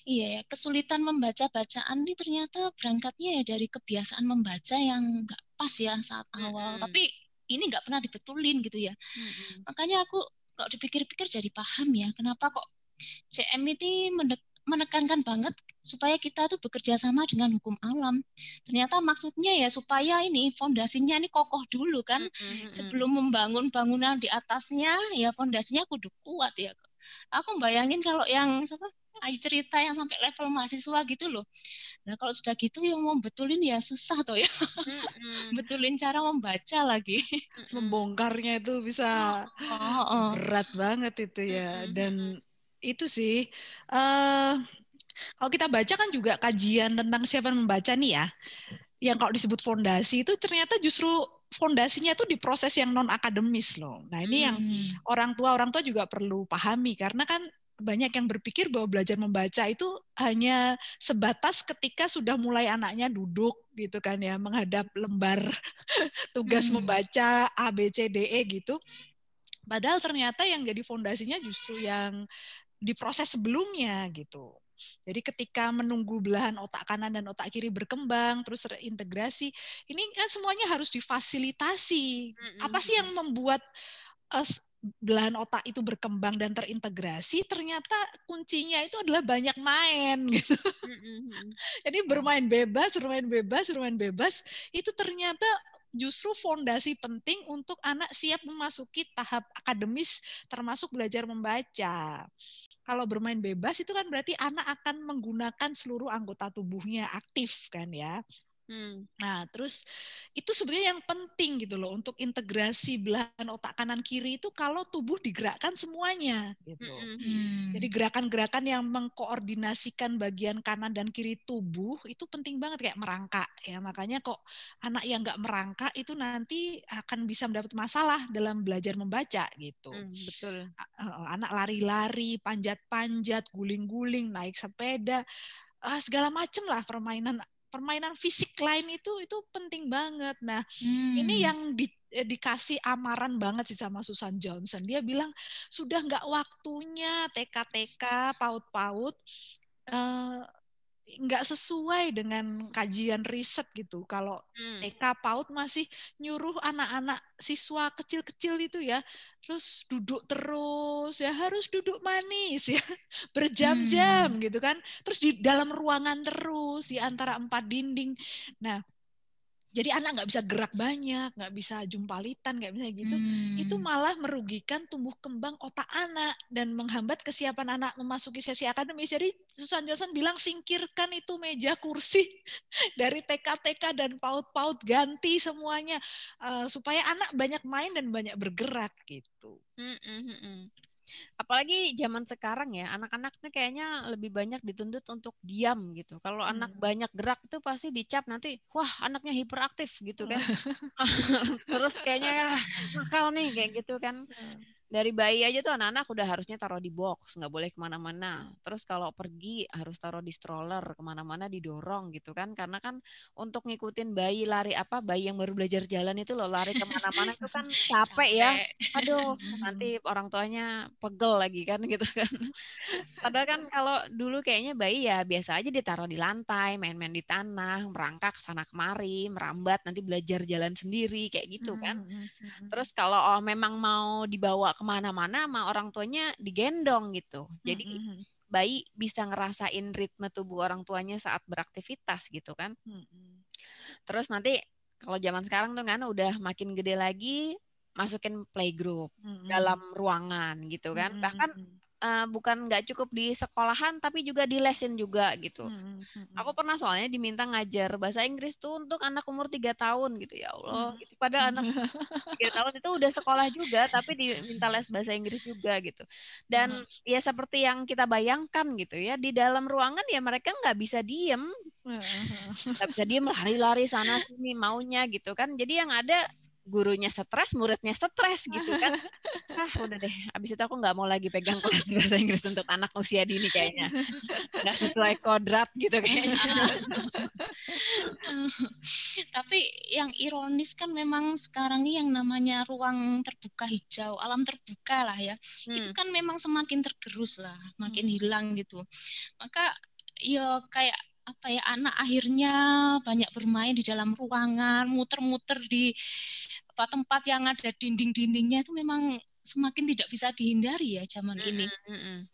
Iya ya, kesulitan membaca bacaan ini ternyata berangkatnya ya dari kebiasaan membaca yang nggak pas ya saat awal. Mm-hmm. Tapi ini nggak pernah dibetulin gitu ya. Mm-hmm. Makanya aku kalau dipikir-pikir jadi paham ya kenapa kok CM ini menekankan banget supaya kita tuh bekerja sama dengan hukum alam. Ternyata maksudnya ya supaya ini fondasinya ini kokoh dulu kan. Mm-hmm. Sebelum membangun bangunan di atasnya ya fondasinya kudu kuat ya. Aku bayangin kalau yang apa ayo cerita yang sampai level mahasiswa gitu loh. Nah kalau sudah gitu yang mau betulin ya susah tuh ya. Mm-hmm. <laughs> betulin cara membaca lagi. Membongkarnya itu bisa oh, oh. berat banget itu ya. Dan itu sih. Uh, kalau kita baca kan juga kajian tentang siapa membaca nih ya. Yang kalau disebut fondasi itu ternyata justru fondasinya itu di proses yang non akademis loh. Nah ini hmm. yang orang tua orang tua juga perlu pahami karena kan banyak yang berpikir bahwa belajar membaca itu hanya sebatas ketika sudah mulai anaknya duduk gitu kan ya menghadap lembar <laughs> tugas hmm. membaca A B C D E gitu. Padahal ternyata yang jadi fondasinya justru yang di proses sebelumnya gitu. Jadi ketika menunggu belahan otak kanan dan otak kiri berkembang terus terintegrasi, ini kan semuanya harus difasilitasi. Apa sih yang membuat uh, belahan otak itu berkembang dan terintegrasi ternyata kuncinya itu adalah banyak main <laughs> gitu. Mm-hmm. Jadi bermain bebas, bermain bebas, bermain bebas itu ternyata justru fondasi penting untuk anak siap memasuki tahap akademis termasuk belajar membaca. Kalau bermain bebas itu kan berarti anak akan menggunakan seluruh anggota tubuhnya aktif kan ya. Hmm. Nah, terus itu sebenarnya yang penting gitu loh untuk integrasi belahan otak kanan kiri itu kalau tubuh digerakkan semuanya gitu. Hmm. hmm. Jadi gerakan-gerakan yang mengkoordinasikan bagian kanan dan kiri tubuh itu penting banget kayak merangkak ya. Makanya kok anak yang nggak merangkak itu nanti akan bisa mendapat masalah dalam belajar membaca gitu. Hmm, betul. Anak lari-lari, panjat-panjat, guling-guling, naik sepeda, segala macam lah permainan permainan fisik lain itu itu penting banget. Nah, hmm. ini yang di, eh, dikasih amaran banget sih sama Susan Johnson. Dia bilang sudah nggak waktunya TK-TK, PAUD-PAUD uh, nggak sesuai dengan kajian riset gitu. Kalau hmm. TK PAUD masih nyuruh anak-anak siswa kecil-kecil itu ya, terus duduk terus ya harus duduk manis ya <laughs> berjam-jam hmm. gitu kan. Terus di dalam ruangan terus di antara empat dinding. Nah, jadi anak nggak bisa gerak banyak, nggak bisa jumpalitan, nggak bisa gitu. Hmm. Itu malah merugikan tumbuh kembang otak anak dan menghambat kesiapan anak memasuki sesi akademis. Jadi Susan Johnson bilang singkirkan itu meja kursi <laughs> dari TK-TK dan PAUD-PAUD ganti semuanya uh, supaya anak banyak main dan banyak bergerak gitu. Hmm, hmm, hmm. hmm apalagi zaman sekarang ya anak-anak tuh kayaknya lebih banyak dituntut untuk diam gitu. Kalau hmm. anak banyak gerak itu pasti dicap nanti wah anaknya hiperaktif gitu kan. <laughs> Terus kayaknya ya nakal nih kayak gitu kan. Hmm dari bayi aja tuh anak-anak udah harusnya taruh di box nggak boleh ke mana-mana. Terus kalau pergi harus taruh di stroller ke mana-mana didorong gitu kan. Karena kan untuk ngikutin bayi lari apa bayi yang baru belajar jalan itu loh lari ke mana-mana itu kan <laughs> capek ya. Aduh nanti orang tuanya pegel lagi kan <laughs> gitu kan. Padahal kan kalau dulu kayaknya bayi ya biasa aja ditaruh di lantai main-main di tanah merangkak sana kemari merambat nanti belajar jalan sendiri kayak gitu kan. hmm, hmm, hmm, terus kalau oh, memang mau dibawa ke ke mana-mana sama orang tuanya digendong gitu. Jadi mm -hmm. bayi bisa ngerasain ritme tubuh orang tuanya saat beraktivitas gitu kan. Mm -hmm. Terus nanti kalau zaman sekarang tuh kan udah makin gede lagi masukin playgroup mm -hmm. dalam ruangan gitu kan. Mm -hmm. Bahkan uh, bukan nggak cukup di sekolahan tapi juga di lesin juga gitu. Hmm, hmm, hmm. Aku pernah soalnya diminta ngajar bahasa Inggris tuh untuk anak umur tiga tahun gitu ya Allah. Hmm. Gitu. Pada anak <laughs> tiga tahun itu udah sekolah juga tapi diminta les bahasa Inggris juga gitu. Dan hmm. ya seperti yang kita bayangkan gitu ya di dalam ruangan ya mereka nggak bisa diem. Nggak bisa diem lari-lari sana sini maunya gitu kan. Jadi yang ada gurunya stres, muridnya stres gitu kan. <laughs> Ah, udah deh. Abis itu aku nggak mau lagi pegang kelas <laughs> bahasa Inggris untuk anak usia dini kayaknya. Nggak sesuai kodrat gitu kayaknya. <laughs> Tapi yang ironis kan memang sekarang ini yang namanya ruang terbuka hijau, alam terbuka lah ya. Hmm. Itu kan memang semakin tergerus lah, makin hmm. hilang gitu. Maka ya kayak apa ya anak akhirnya banyak bermain di dalam ruangan, muter-muter di tempat yang ada dinding-dindingnya itu memang semakin tidak bisa dihindari ya zaman mm -hmm. ini.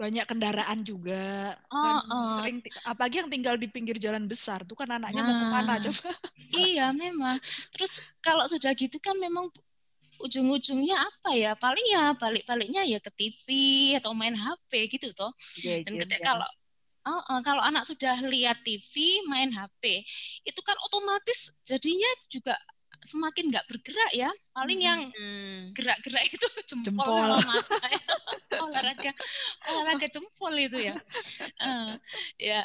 Banyak kendaraan juga. Oh, oh. Sering apalagi yang tinggal di pinggir jalan besar tuh kan anaknya nah, mau ke mana coba? <laughs> Iya memang. Terus kalau sudah gitu kan memang ujung-ujungnya apa ya? Paling ya balik-baliknya ya ke TV atau main HP gitu toh. Yeah, Dan yeah, ketika yeah. kalau Oh, oh, kalau anak sudah lihat TV, main HP, itu kan otomatis jadinya juga semakin nggak bergerak ya paling hmm. yang gerak-gerak itu <laughs> jempol, jempol. mata ya. <laughs> olahraga olahraga jempol itu ya uh, ya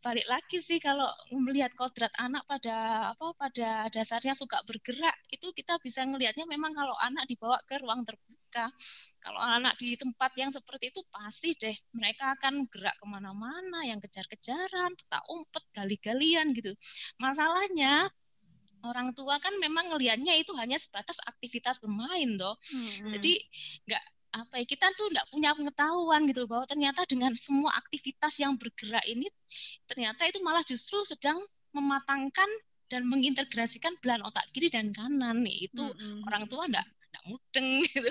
balik lagi sih kalau melihat kodrat anak pada apa pada dasarnya suka bergerak itu kita bisa ngelihatnya memang kalau anak dibawa ke ruang terbuka kalau anak di tempat yang seperti itu pasti deh mereka akan gerak ke mana-mana yang kejar-kejaran petak umpet gali-galian gitu masalahnya orang tua kan memang ngelihatnya itu hanya sebatas aktivitas bermain toh. Hmm. Jadi nggak apa ya kita tuh nggak punya pengetahuan gitu bahwa ternyata dengan semua aktivitas yang bergerak ini ternyata itu malah justru sedang mematangkan dan mengintegrasikan belahan otak kiri dan kanan nih itu hmm. orang tua nggak nggak mudeng gitu.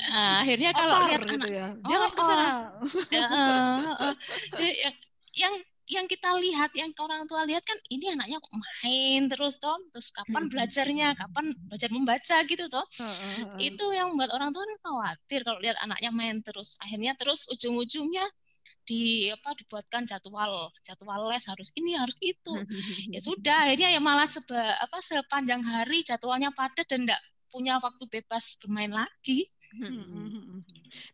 nah, <laughs> akhirnya kalau lihat gitu anak, ya. jangan oh, ke sana. Oh, uh, uh, uh, yang, yang kita lihat, yang orang tua lihat kan ini anaknya main terus toh, terus kapan belajarnya, kapan belajar membaca gitu toh. Itu yang membuat orang tua khawatir kalau lihat anaknya main terus. Akhirnya terus ujung-ujungnya di apa dibuatkan jadwal jadwal les harus ini harus itu. <laughs> Ya sudah akhirnya ya malah seba, apa sepanjang hari jadwalnya padat dan tidak punya waktu bebas bermain lagi.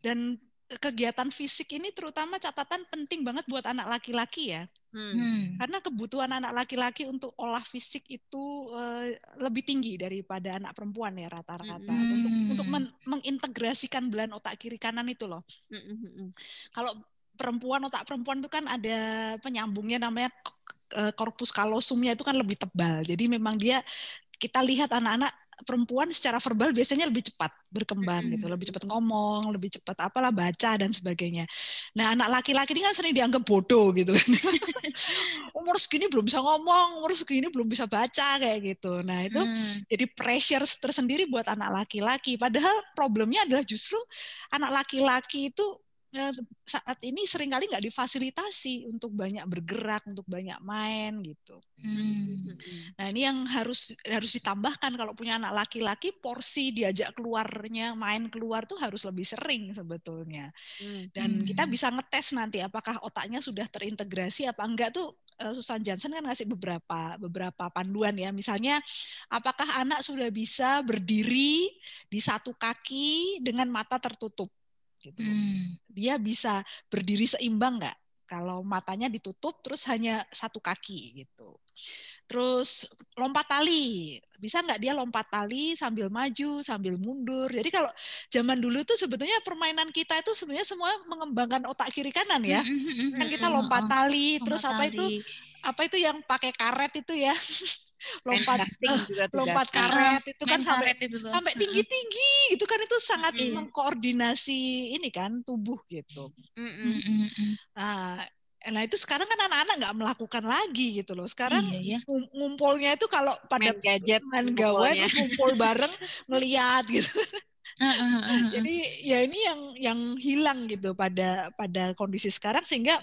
Dan kegiatan fisik ini terutama catatan penting banget buat anak laki-laki ya. Hmm. Karena kebutuhan anak laki-laki untuk olah fisik itu uh, lebih tinggi daripada anak perempuan ya rata-rata. Hmm. Untuk untuk men mengintegrasikan belahan otak kiri kanan itu loh. Hmm. Kalau perempuan otak perempuan itu kan ada penyambungnya namanya korpus eh, kalosumnya itu kan lebih tebal. Jadi memang dia kita lihat anak-anak perempuan secara verbal biasanya lebih cepat berkembang gitu, lebih cepat ngomong, lebih cepat apalah baca dan sebagainya. Nah, anak laki-laki ini kan sering dianggap bodoh gitu kan. <laughs> umur segini belum bisa ngomong, umur segini belum bisa baca kayak gitu. Nah, itu hmm. jadi pressure tersendiri buat anak laki-laki. Padahal problemnya adalah justru anak laki-laki itu saat ini sering kali nggak difasilitasi untuk banyak bergerak, untuk banyak main gitu. Hmm. Nah ini yang harus harus ditambahkan kalau punya anak laki-laki porsi diajak keluarnya main keluar tuh harus lebih sering sebetulnya. Hmm. Dan kita bisa ngetes nanti apakah otaknya sudah terintegrasi apa enggak tuh eh, Susan Johnson kan ngasih beberapa beberapa panduan ya. Misalnya apakah anak sudah bisa berdiri di satu kaki dengan mata tertutup gitu. Hmm. Dia bisa berdiri seimbang nggak? Kalau matanya ditutup terus hanya satu kaki gitu. Terus lompat tali, bisa nggak dia lompat tali sambil maju, sambil mundur. Jadi kalau zaman dulu tuh sebetulnya permainan kita itu sebenarnya semua mengembangkan otak kiri kanan ya. Kan kita lompat tali, lompat terus apa tali. itu apa itu yang pakai karet itu ya. <laughs> lompat <laughs> juga lompat karet itu kan sampai itu sampai tinggi tinggi itu kan itu sangat mm. mengkoordinasi ini kan tubuh gitu. Mm -mm. Nah, Nah itu sekarang kan anak-anak nggak melakukan lagi gitu loh. Sekarang iya, iya. ngumpulnya itu kalau pada main gadget, main gawai ngumpul bareng <laughs> ngeliat gitu. Jadi ya ini yang yang hilang gitu pada pada kondisi sekarang sehingga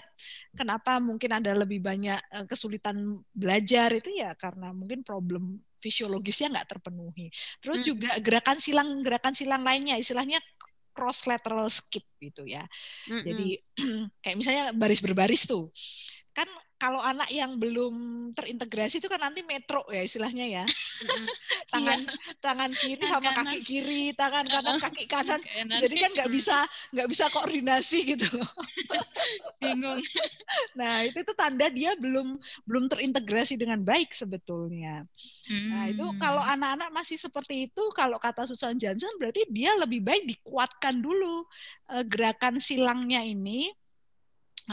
kenapa mungkin ada lebih banyak eh, kesulitan belajar itu ya karena mungkin problem fisiologisnya nggak terpenuhi. Terus juga gerakan silang gerakan silang lainnya istilahnya cross lateral skip gitu ya. Jadi <clears throat> kayak misalnya baris berbaris tuh. Kan kalau anak yang belum terintegrasi itu kan nanti metro ya istilahnya ya <laughs> tangan iya. tangan kiri sama kanan. kaki kiri tangan kanan kaki <laughs> kanan jadi kan nggak bisa nggak bisa koordinasi gitu loh <laughs> bingung nah itu tuh tanda dia belum belum terintegrasi dengan baik sebetulnya hmm. nah itu hmm. kalau anak-anak masih seperti itu kalau kata Susan Johnson berarti dia lebih baik dikuatkan dulu uh, gerakan silangnya ini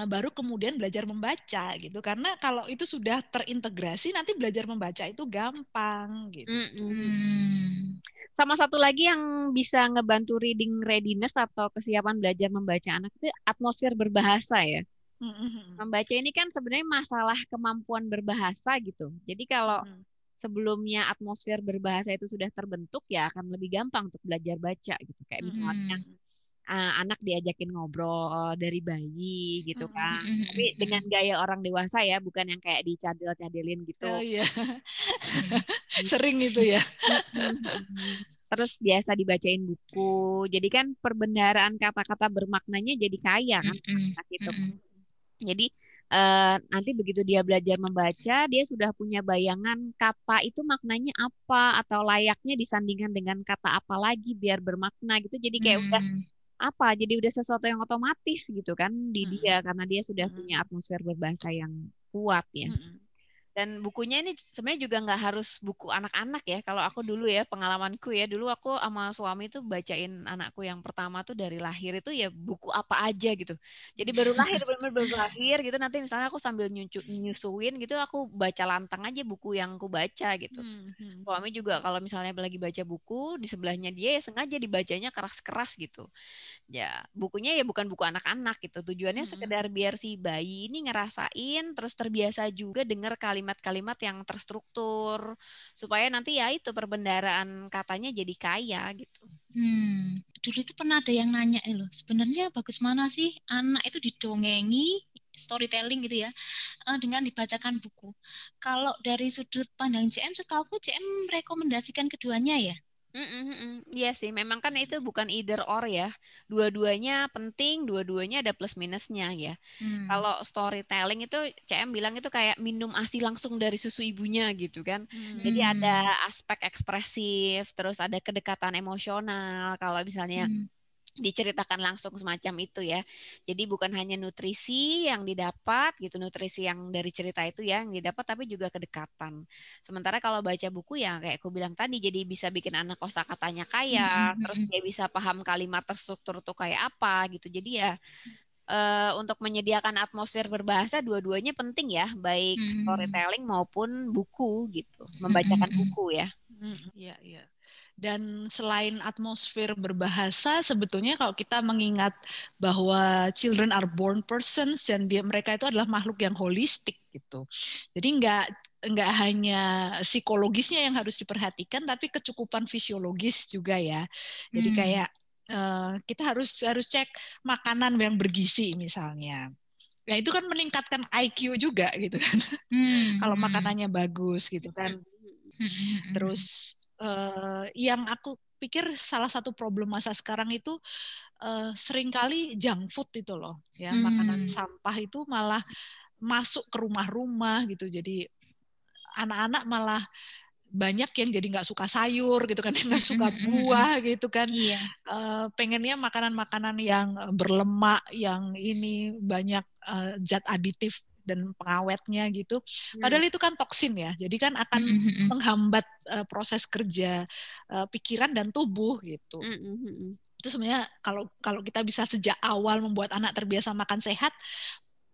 baru kemudian belajar membaca gitu karena kalau itu sudah terintegrasi nanti belajar membaca itu gampang gitu. Mm -hmm. Sama satu lagi yang bisa ngebantu reading readiness atau kesiapan belajar membaca anak itu atmosfer berbahasa ya. Membaca ini kan sebenarnya masalah kemampuan berbahasa gitu. Jadi kalau sebelumnya atmosfer berbahasa itu sudah terbentuk ya akan lebih gampang untuk belajar baca gitu. Kayak misalnya uh, anak diajakin ngobrol dari bayi gitu kan. Tapi dengan gaya orang dewasa ya, bukan yang kayak dicadel-cadelin gitu. Oh iya. <laughs> Sering itu ya. Terus biasa dibacain buku. Jadi kan perbendaharaan kata-kata bermaknanya jadi kaya kan anak itu. Jadi uh, nanti begitu dia belajar membaca, dia sudah punya bayangan kata itu maknanya apa atau layaknya disandingkan dengan kata apa lagi biar bermakna gitu. Jadi kayak hmm. udah apa? Jadi udah sesuatu yang otomatis gitu kan di hmm. dia karena dia sudah hmm. punya atmosfer berbahasa yang kuat ya. Hmm. Dan bukunya ini sebenarnya juga nggak harus buku anak-anak ya. Kalau aku dulu ya pengalamanku ya dulu aku sama suami tuh bacain anakku yang pertama tuh dari lahir itu ya buku apa aja gitu. Jadi baru lahir benar-benar baru lahir gitu nanti misalnya aku sambil nyucu, nyusuin gitu aku baca lantang aja buku yang aku baca gitu. Hmm, hmm. Suami juga kalau misalnya lagi baca buku di sebelahnya dia ya sengaja dibacanya keras-keras gitu. Ya bukunya ya bukan buku anak-anak gitu. Tujuannya hmm. sekedar biar si bayi ini ngerasain terus terbiasa juga dengar kalimat kalimat-kalimat yang terstruktur supaya nanti ya itu perbendaraan katanya jadi kaya gitu. Hmm, dulu itu pernah ada yang nanya nih loh, sebenarnya bagus mana sih anak itu didongengi storytelling gitu ya eh, dengan dibacakan buku. Kalau dari sudut pandang CM, setahu CM rekomendasikan keduanya ya. Mm-mm, Iya sih, memang kan itu bukan either or ya. Dua-duanya penting, dua-duanya ada plus minusnya ya. Hmm. Kalau storytelling itu CM bilang itu kayak minum ASI langsung dari susu ibunya gitu kan. Hmm. Jadi ada aspek ekspresif, terus ada kedekatan emosional. Kalau misalnya hmm diceritakan langsung semacam itu ya. Jadi bukan hanya nutrisi yang didapat gitu, nutrisi yang dari cerita itu ya yang didapat tapi juga kedekatan. Sementara kalau baca buku ya kayak aku bilang tadi jadi bisa bikin anak kosakatanya kaya, mm-hmm. terus dia bisa paham kalimat terstruktur tuh kayak apa gitu. Jadi ya uh, untuk menyediakan atmosfer berbahasa dua-duanya penting ya, baik mm-hmm. storytelling maupun buku gitu, membacakan mm-hmm. buku ya. Iya, iya. Dan selain atmosfer berbahasa, sebetulnya kalau kita mengingat bahwa children are born persons dan dia mereka itu adalah makhluk yang holistik gitu. Jadi nggak nggak hanya psikologisnya yang harus diperhatikan, tapi kecukupan fisiologis juga ya. Jadi hmm. kayak uh, kita harus harus cek makanan yang bergizi misalnya. Ya itu kan meningkatkan IQ juga gitu kan. Hmm. <laughs> Kalau hmm. makanannya bagus gitu kan. Hmm. Terus uh, yang aku pikir salah satu problem masa sekarang itu uh, sering kali junk food itu loh ya hmm. makanan sampah itu malah masuk ke rumah-rumah gitu jadi anak-anak malah banyak yang jadi nggak suka sayur gitu kan <laughs> nggak suka <laughs> buah gitu kan iya. uh, pengennya makanan-makanan yang berlemak yang ini banyak uh, zat aditif dan pengawetnya gitu. Hmm. Padahal itu kan toksin ya. Jadi kan akan hmm, hmm, menghambat uh, proses kerja uh, pikiran dan tubuh gitu. Itu sebenarnya kalau kalau kita bisa sejak awal membuat anak terbiasa makan sehat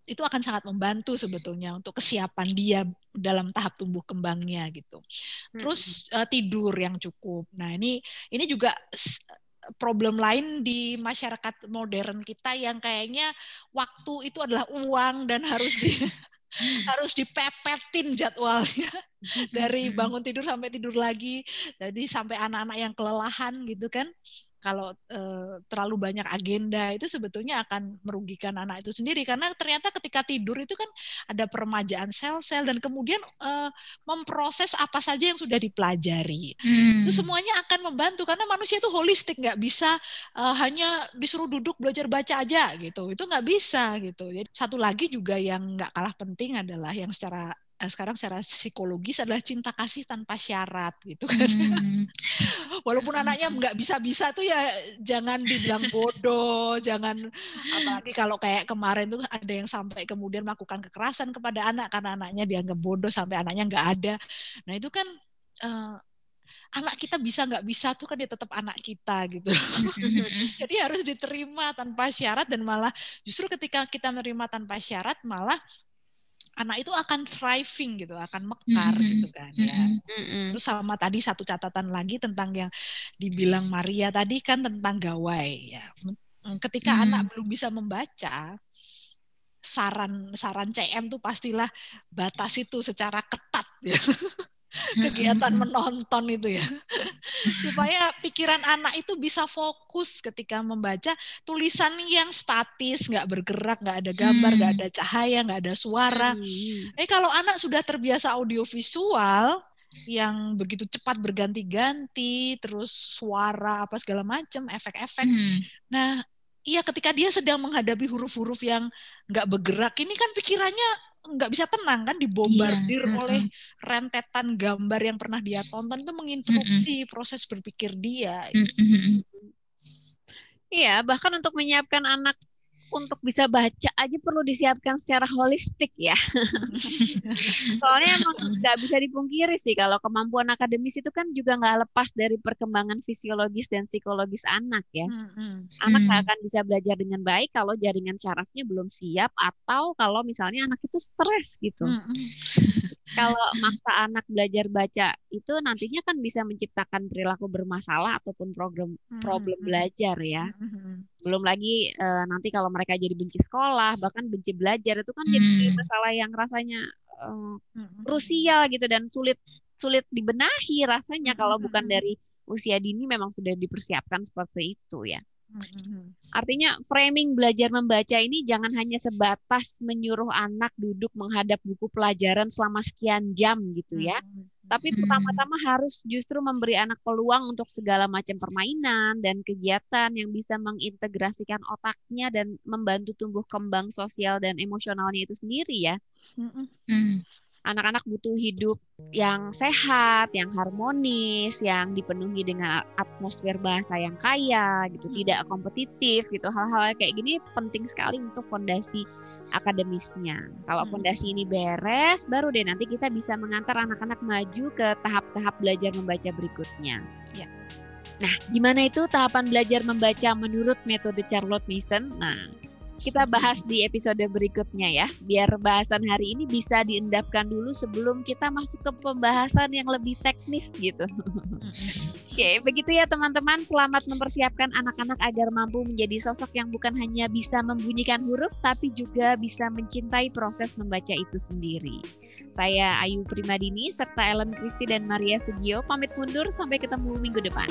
itu akan sangat membantu sebetulnya untuk kesiapan dia dalam tahap tumbuh kembangnya gitu. Terus uh, tidur yang cukup. Nah, ini ini juga problem lain di masyarakat modern kita yang kayaknya waktu itu adalah uang dan harus di <laughs> harus dipepetin jadwalnya. <laughs> Dari bangun tidur sampai tidur lagi. Jadi sampai anak-anak yang kelelahan gitu kan kalau e, terlalu banyak agenda itu sebetulnya akan merugikan anak itu sendiri. Karena ternyata ketika tidur itu kan ada peremajaan sel-sel dan kemudian e, memproses apa saja yang sudah dipelajari. Hmm. itu semuanya akan membantu karena manusia itu holistik nggak bisa e, hanya disuruh duduk belajar baca aja gitu. Itu nggak bisa gitu. Jadi satu lagi juga yang nggak kalah penting adalah yang secara sekarang secara psikologis adalah cinta kasih tanpa syarat gitu kan. Hmm. <laughs> Walaupun anaknya nggak bisa-bisa tuh ya jangan dibilang bodoh, jangan apalagi kalau kayak kemarin tuh ada yang sampai kemudian melakukan kekerasan kepada anak karena anaknya dianggap bodoh sampai anaknya nggak ada. Nah itu kan uh, anak kita bisa nggak bisa tuh kan dia tetap anak kita gitu. <laughs> Jadi harus diterima tanpa syarat dan malah justru ketika kita menerima tanpa syarat malah anak itu akan thriving gitu, akan mekar mm -hmm. gitu kan ya. Mm -hmm. Terus sama tadi satu catatan lagi tentang yang dibilang Maria tadi kan tentang gawai ya. Ketika mm -hmm. anak belum bisa membaca, saran saran CM tuh pastilah batas itu secara ketat ya <laughs> kegiatan menonton itu ya <laughs> supaya pikiran anak itu bisa fokus ketika membaca tulisan yang statis nggak bergerak nggak ada gambar nggak hmm. ada cahaya nggak ada suara hmm. eh kalau anak sudah terbiasa audiovisual yang begitu cepat berganti-ganti terus suara apa segala macam efek-efek hmm. nah iya ketika dia sedang menghadapi huruf-huruf yang nggak bergerak ini kan pikirannya nggak bisa tenang kan dibombardir yeah. oleh rentetan gambar yang pernah dia tonton itu menginterupsi mm -hmm. proses berpikir dia. Mm -hmm. Iya, bahkan untuk menyiapkan anak untuk bisa baca aja perlu disiapkan secara holistik ya. <laughs> Soalnya emang nggak bisa dipungkiri sih kalau kemampuan akademis itu kan juga nggak lepas dari perkembangan fisiologis dan psikologis anak ya. Hmm, anak nggak akan bisa belajar dengan baik kalau jaringan syarafnya belum siap atau kalau misalnya anak itu stres gitu. kalau maksa anak belajar baca itu nantinya kan bisa menciptakan perilaku bermasalah ataupun program problem belajar ya. Belum lagi uh, nanti kalau mereka jadi benci sekolah, bahkan benci belajar itu kan hmm. jadi masalah yang rasanya uh, krusial gitu dan sulit sulit dibenahi rasanya hmm. kalau bukan dari usia dini memang sudah dipersiapkan seperti itu ya. Artinya framing belajar membaca ini jangan hanya sebatas menyuruh anak duduk menghadap buku pelajaran selama sekian jam gitu ya. Tapi hmm. pertama-tama harus justru memberi anak peluang untuk segala macam permainan dan kegiatan yang bisa mengintegrasikan otaknya dan membantu tumbuh kembang sosial dan emosionalnya itu sendiri ya. Hmm. Anak-anak butuh hidup yang sehat, yang harmonis, yang dipenuhi dengan atmosfer bahasa yang kaya, gitu, tidak kompetitif, gitu. Hal-hal kayak gini penting sekali untuk fondasi akademisnya. Kalau fondasi ini beres, baru deh nanti kita bisa mengantar anak-anak maju ke tahap-tahap belajar membaca berikutnya. Ya. Nah, gimana itu tahapan belajar membaca menurut metode Charlotte Mason? Nah, kita bahas di episode berikutnya ya. Biar bahasan hari ini bisa diendapkan dulu sebelum kita masuk ke pembahasan yang lebih teknis gitu. <laughs> Oke, begitu ya teman-teman. Selamat mempersiapkan anak-anak agar mampu menjadi sosok yang bukan hanya bisa membunyikan huruf, tapi juga bisa mencintai proses membaca itu sendiri. Saya Ayu Primadini serta Ellen Kristi dan Maria Sugio pamit mundur sampai ketemu minggu depan.